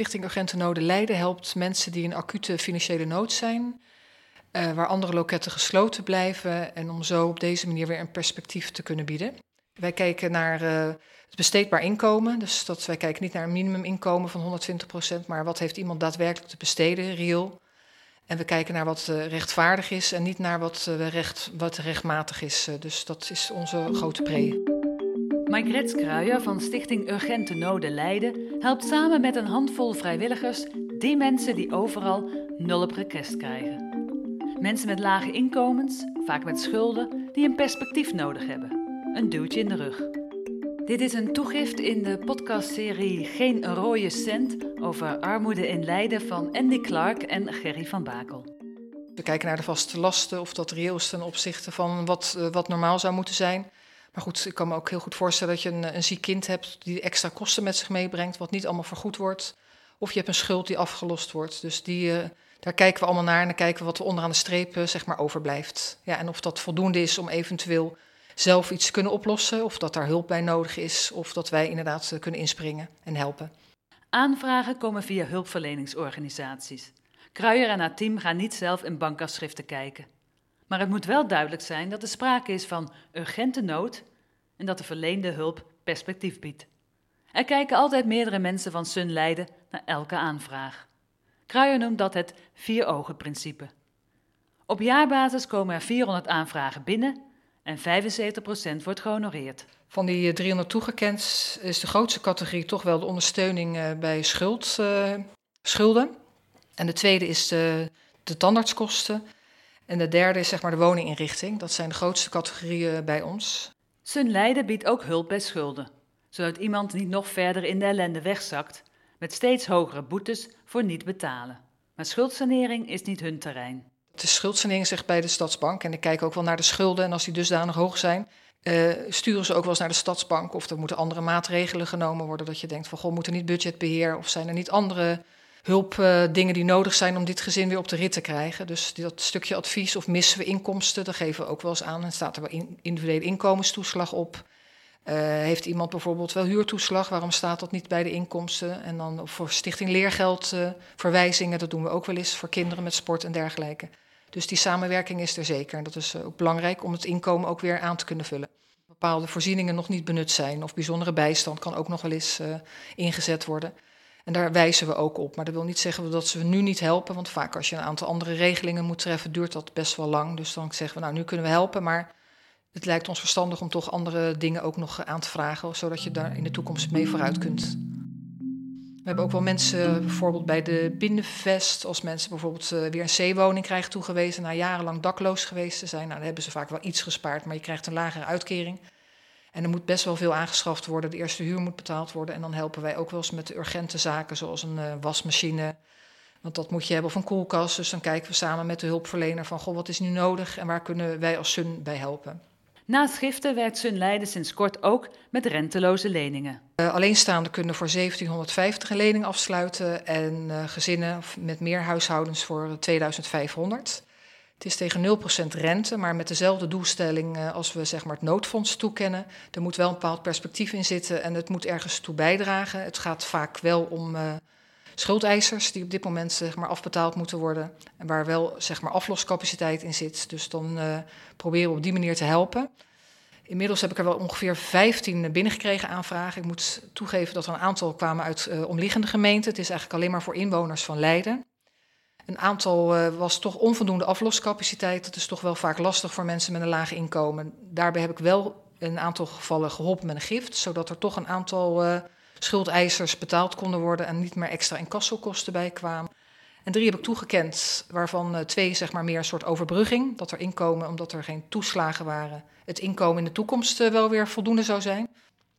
Stichting Urgente Noden Leiden helpt mensen die in acute financiële nood zijn, uh, waar andere loketten gesloten blijven en om zo op deze manier weer een perspectief te kunnen bieden. Wij kijken naar uh, het besteedbaar inkomen, dus dat wij kijken niet naar een minimuminkomen van 120%, maar wat heeft iemand daadwerkelijk te besteden, reëel. En we kijken naar wat uh, rechtvaardig is en niet naar wat, recht, wat rechtmatig is. dus dat is onze grote pre. Margret Kruijer van Stichting Urgente Noden Leiden helpt samen met een handvol vrijwilligers die mensen die overal nul op request krijgen. Mensen met lage inkomens, vaak met schulden, die een perspectief nodig hebben. Een duwtje in de rug. Dit is een toegift in de podcastserie Geen rode cent over armoede in Leiden van Andy Clark en Gerry van Bakel. We kijken naar de vaste lasten, of dat reëel is ten opzichte van wat, uh, wat normaal zou moeten zijn. Maar goed, ik kan me ook heel goed voorstellen dat je een, een ziek kind hebt die extra kosten met zich meebrengt, wat niet allemaal vergoed wordt. Of je hebt een schuld die afgelost wordt. Dus die, uh, daar kijken we allemaal naar en dan kijken we wat er onderaan de streep uh, zeg maar overblijft. Ja, en of dat voldoende is om eventueel zelf iets te kunnen oplossen, of dat daar hulp bij nodig is, of dat wij inderdaad uh, kunnen inspringen en helpen. Aanvragen komen via hulpverleningsorganisaties. Kruijer en haar team gaan niet zelf in bankafschriften kijken. Maar het moet wel duidelijk zijn dat er sprake is van urgente nood en dat de verleende hulp perspectief biedt. Er kijken altijd meerdere mensen van Sun Leiden naar elke aanvraag. Kruijer noemt dat het vier-ogen-principe. Op jaarbasis komen er 400 aanvragen binnen en 75% wordt gehonoreerd. Van die 300 toegekend is de grootste categorie toch wel de ondersteuning eh, bij schuld, uh, schulden. En de tweede is de, de tandartskosten. En de derde is zeg maar de woninginrichting. Dat zijn de grootste categorieën bij ons. Sun Leiden biedt ook hulp bij schulden, zodat iemand niet nog verder in de ellende wegzakt, met steeds hogere boetes voor niet betalen. Maar schuldsanering is niet hun terrein. De schuldsanering zegt bij de Stadsbank, en ik kijk ook wel naar de schulden, en als die dusdanig hoog zijn, uh, sturen ze ook wel eens naar de Stadsbank. Of er moeten andere maatregelen genomen worden, dat je denkt van, goh, moet er niet budgetbeheer, of zijn er niet andere hulpdingen uh, die nodig zijn om dit gezin weer op de rit te krijgen. Dus dat stukje advies of missen we inkomsten, dat geven we ook wel eens aan. En staat er wel in, individuele inkomenstoeslag op. Uh, heeft iemand bijvoorbeeld wel huurtoeslag? Waarom staat dat niet bij de inkomsten? En dan voor Stichting Leergeld uh, verwijzingen, dat doen we ook wel eens voor kinderen met sport en dergelijke. Dus die samenwerking is er zeker. En dat is ook belangrijk om het inkomen ook weer aan te kunnen vullen. Bepaalde voorzieningen nog niet benut zijn of bijzondere bijstand kan ook nog wel eens ingezet worden. En daar wijzen we ook op. Maar dat wil niet zeggen dat ze nu niet helpen. Want vaak als je een aantal andere regelingen moet treffen, duurt dat best wel lang. Dus dan zeggen we, nou, nu kunnen we helpen. Maar het lijkt ons verstandig om toch andere dingen ook nog aan te vragen. Zodat je daar in de toekomst mee vooruit kunt. We hebben ook wel mensen, bijvoorbeeld bij de Binnenvest, als mensen bijvoorbeeld uh, weer een C-woning krijgen toegewezen, na jarenlang dakloos geweest te zijn. Nou, dan hebben ze vaak wel iets gespaard, maar je krijgt een lagere uitkering. En er moet best wel veel aangeschaft worden. De eerste huur moet betaald worden. En dan helpen wij ook wel eens met de urgente zaken, zoals een uh, wasmachine. Want dat moet je hebben of een koelkast. Dus dan kijken we samen met de hulpverlener van, goh, wat is nu nodig en waar kunnen wij als Sun bij helpen. Naast giften werkt Sun Leiden sinds kort ook met renteloze leningen. Uh, alleenstaanden kunnen voor 1750 een lening afsluiten en uh, gezinnen met meer huishoudens voor 2500. Het is tegen 0% rente, maar met dezelfde doelstelling uh, als we zeg maar, het noodfonds toekennen. Er moet wel een bepaald perspectief in zitten en het moet ergens toe bijdragen. Het gaat vaak wel om uh, schuldeisers die op dit moment zeg maar, afbetaald moeten worden. En waar wel zeg maar, afloscapaciteit in zit. Dus dan uh, proberen we op die manier te helpen. Inmiddels heb ik er wel ongeveer 15 binnengekregen aanvragen. Ik moet toegeven dat er een aantal kwamen uit omliggende gemeenten. Het is eigenlijk alleen maar voor inwoners van Leiden. Een aantal uh, was toch onvoldoende afloscapaciteit. Dat is toch wel vaak lastig voor mensen met een laag inkomen. Daarbij heb ik wel een aantal gevallen geholpen met een gift, zodat er toch een aantal uh, schuldeisers betaald konden worden en niet meer extra incassokosten bij kwamen. En drie heb ik toegekend, waarvan uh, twee zeg maar meer een soort overbrugging. Dat er inkomen, omdat er geen toeslagen waren, het inkomen in de toekomst wel weer voldoende zou zijn.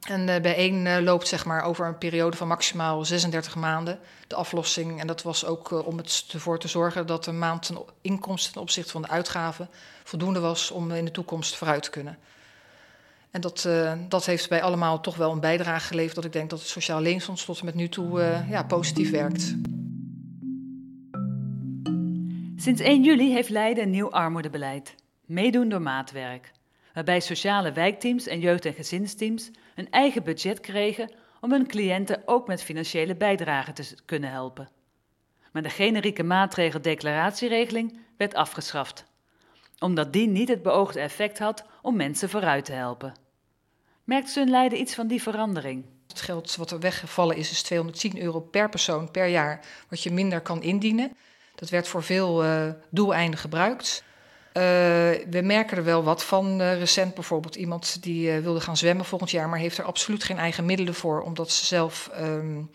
En uh, bij één uh, loopt zeg maar over een periode van maximaal 36 maanden de aflossing. En dat was ook uh, om ervoor te zorgen dat de maand ten inkomsten ten opzichte van de uitgaven voldoende was om in de toekomst vooruit te kunnen. En dat, dat heeft bij allemaal toch wel een bijdrage geleverd dat ik denk dat het Sociaal Leenfonds tot met nu toe ja, positief werkt. Sinds 1 juli heeft Leiden een nieuw armoedebeleid. Meedoen door maatwerk waarbij sociale wijkteams en jeugd- en gezinsteams een eigen budget kregen om hun cliënten ook met financiële bijdragen te kunnen helpen. Maar de generieke maatregel declaratieregeling werd afgeschaft, omdat die niet het beoogde effect had om mensen vooruit te helpen. Merkt Sunleiden iets van die verandering? Het geld wat er weggevallen is, is 210 euro per persoon per jaar, wat je minder kan indienen. Dat werd voor veel uh, doeleinden gebruikt. Uh, we merken er wel wat van. Uh, recent bijvoorbeeld iemand die wilde gaan zwemmen volgend jaar, maar heeft er absoluut geen eigen middelen voor, omdat ze zelf um,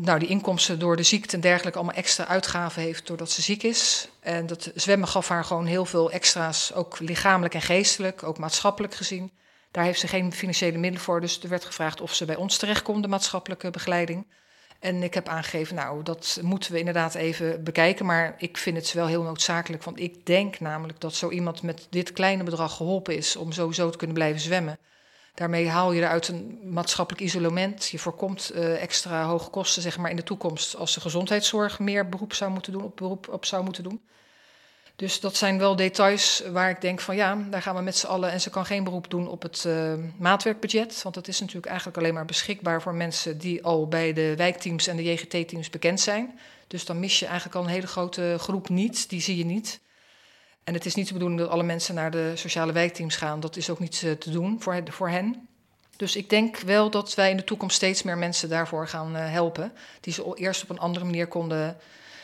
nou, die inkomsten door de ziekte en dergelijke allemaal extra uitgaven heeft doordat ze ziek is. En dat zwemmen gaf haar gewoon heel veel extra's, ook lichamelijk en geestelijk, ook maatschappelijk gezien. Daar heeft ze geen financiële middelen voor, dus er werd gevraagd of ze bij ons terecht kon, de maatschappelijke begeleiding. En ik heb aangegeven, nou, dat moeten we inderdaad even bekijken. Maar ik vind het wel heel noodzakelijk. Want ik denk namelijk dat zo iemand met dit kleine bedrag geholpen is om sowieso te kunnen blijven zwemmen. Daarmee haal je eruit een maatschappelijk isolement. Je voorkomt uh, extra hoge kosten zeg maar, in de toekomst als de gezondheidszorg meer beroep zou moeten doen, op beroep op zou moeten doen. Dus dat zijn wel details waar ik denk van ja, daar gaan we met z'n allen. En ze kan geen beroep doen op het uh, maatwerkbudget. Want dat is natuurlijk eigenlijk alleen maar beschikbaar voor mensen die al bij de wijkteams en de JGT-teams bekend zijn. Dus dan mis je eigenlijk al een hele grote groep niet. Die zie je niet. En het is niet de bedoeling dat alle mensen naar de sociale wijkteams gaan. Dat is ook niet uh, te doen voor, voor hen. Dus ik denk wel dat wij in de toekomst steeds meer mensen daarvoor gaan uh, helpen. Die ze eerst op een andere manier konden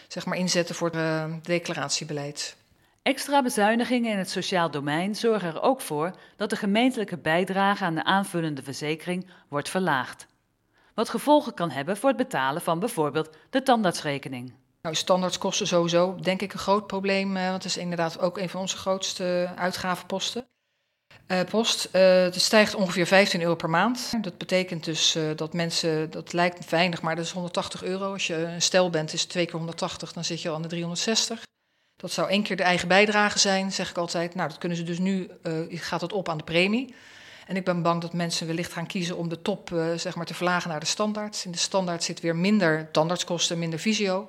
zeg maar, inzetten voor het declaratiebeleid. Extra bezuinigingen in het sociaal domein zorgen er ook voor dat de gemeentelijke bijdrage aan de aanvullende verzekering wordt verlaagd. Wat gevolgen kan hebben voor het betalen van bijvoorbeeld de tandartsrekening. Nou, standaardskosten sowieso, denk ik, een groot probleem. Want het is inderdaad ook een van onze grootste uitgavenposten. Uh, post, uh, het stijgt ongeveer 15 euro per maand. Dat betekent dus dat mensen, dat lijkt weinig, maar dat is 180 euro. Als je een stel bent, is het twee keer 180, dan zit je al aan de 360. Dat zou één keer de eigen bijdrage zijn, zeg ik altijd. Nou, dat kunnen ze dus nu, uh, gaat het op aan de premie. En ik ben bang dat mensen wellicht gaan kiezen om de top uh, zeg maar te verlagen naar de standaard. In de standaard zit weer minder tandartskosten, minder visio.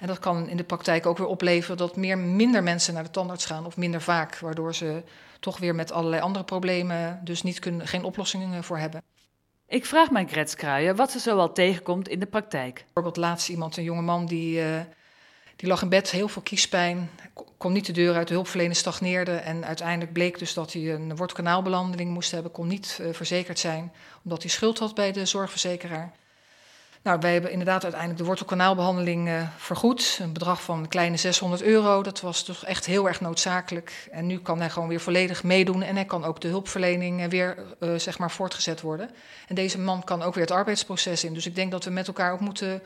En dat kan in de praktijk ook weer opleveren dat meer, minder mensen naar de tandarts gaan of minder vaak. Waardoor ze toch weer met allerlei andere problemen dus niet kunnen, geen oplossingen voor hebben. Ik vraag mijn Grets wat ze zoal tegenkomt in de praktijk. Bijvoorbeeld laatst iemand, een jonge man die... Uh, die lag in bed, heel veel kiespijn, kon niet de deur uit, de hulpverlener stagneerde. En uiteindelijk bleek dus dat hij een wortelkanaalbehandeling moest hebben, kon niet uh, verzekerd zijn, omdat hij schuld had bij de zorgverzekeraar. Nou, wij hebben inderdaad uiteindelijk de wortelkanaalbehandeling uh, vergoed. Een bedrag van een kleine 600 euro. Dat was toch echt heel erg noodzakelijk. En nu kan hij gewoon weer volledig meedoen. En hij kan ook de hulpverlening uh, weer zeg maar voortgezet worden. En deze man kan ook weer het arbeidsproces in. Dus ik denk dat we met elkaar ook moeten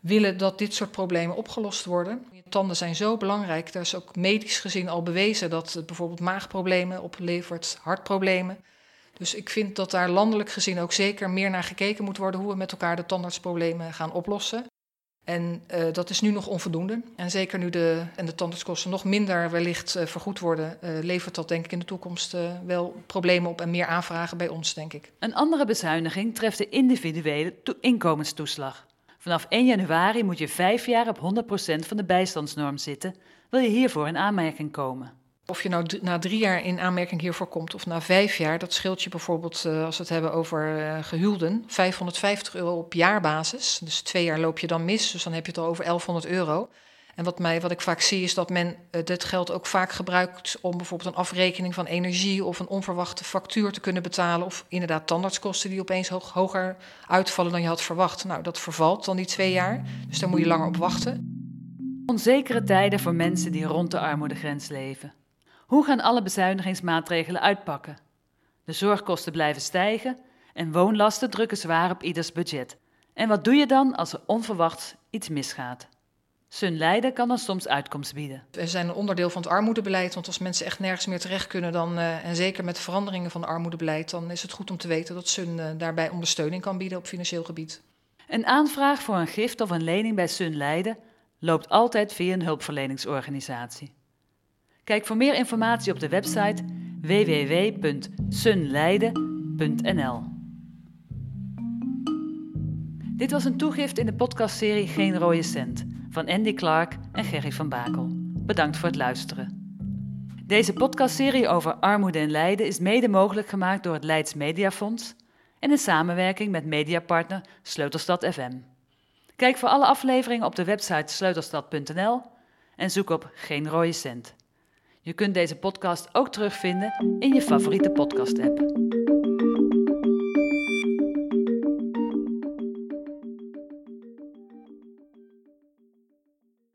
willen dat dit soort problemen opgelost worden. Tanden zijn zo belangrijk. Er is ook medisch gezien al bewezen dat het bijvoorbeeld maagproblemen oplevert, hartproblemen. Dus ik vind dat daar landelijk gezien ook zeker meer naar gekeken moet worden hoe we met elkaar de tandartsproblemen gaan oplossen. En uh, dat is nu nog onvoldoende. En zeker nu de, en de tandartskosten nog minder wellicht uh, vergoed worden, uh, levert dat denk ik in de toekomst wel problemen op en meer aanvragen bij ons, denk ik. Een andere bezuiniging treft de individuele inkomenstoeslag. Vanaf 1 januari moet je vijf jaar op 100% van de bijstandsnorm zitten, wil je hiervoor in aanmerking komen. Of je nou na drie jaar in aanmerking hiervoor komt of na vijf jaar, dat scheelt je bijvoorbeeld, uh, als we het hebben over uh, gehuwden, 550 euro op jaarbasis. Dus twee jaar loop je dan mis, dus dan heb je het al over 1100 euro. En wat, mij, wat ik vaak zie is dat men uh, dit geld ook vaak gebruikt om bijvoorbeeld een afrekening van energie of een onverwachte factuur te kunnen betalen. Of inderdaad tandartskosten die opeens hoger uitvallen dan je had verwacht. Nou, dat vervalt dan die twee jaar, dus daar moet je langer op wachten. Onzekere tijden voor mensen die rond de armoedegrens leven. Hoe gaan alle bezuinigingsmaatregelen uitpakken? De zorgkosten blijven stijgen en woonlasten drukken zwaar op ieders budget. En wat doe je dan als er onverwachts iets misgaat? Sun Leiden kan dan soms uitkomst bieden. We zijn een onderdeel van het armoedebeleid, want als mensen echt nergens meer terecht kunnen, dan, uh, en zeker met veranderingen van het armoedebeleid, dan is het goed om te weten dat Sun uh, daarbij ondersteuning kan bieden op financieel gebied. Een aanvraag voor een gift of een lening bij Sun Leiden loopt altijd via een hulpverleningsorganisatie. Kijk voor meer informatie op de website www.sunleiden.nl. Dit was een toegift in de podcastserie Geen Rode Cent van Andy Clark en Gerry van Bakel. Bedankt voor het luisteren. Deze podcastserie over armoede en lijden is mede mogelijk gemaakt door het Leids Mediafonds en in samenwerking met mediapartner Sleutelstad FM. Kijk voor alle afleveringen op de website sleutelstad.nl en zoek op Geen Rode Cent. Je kunt deze podcast ook terugvinden in je favoriete podcast-app.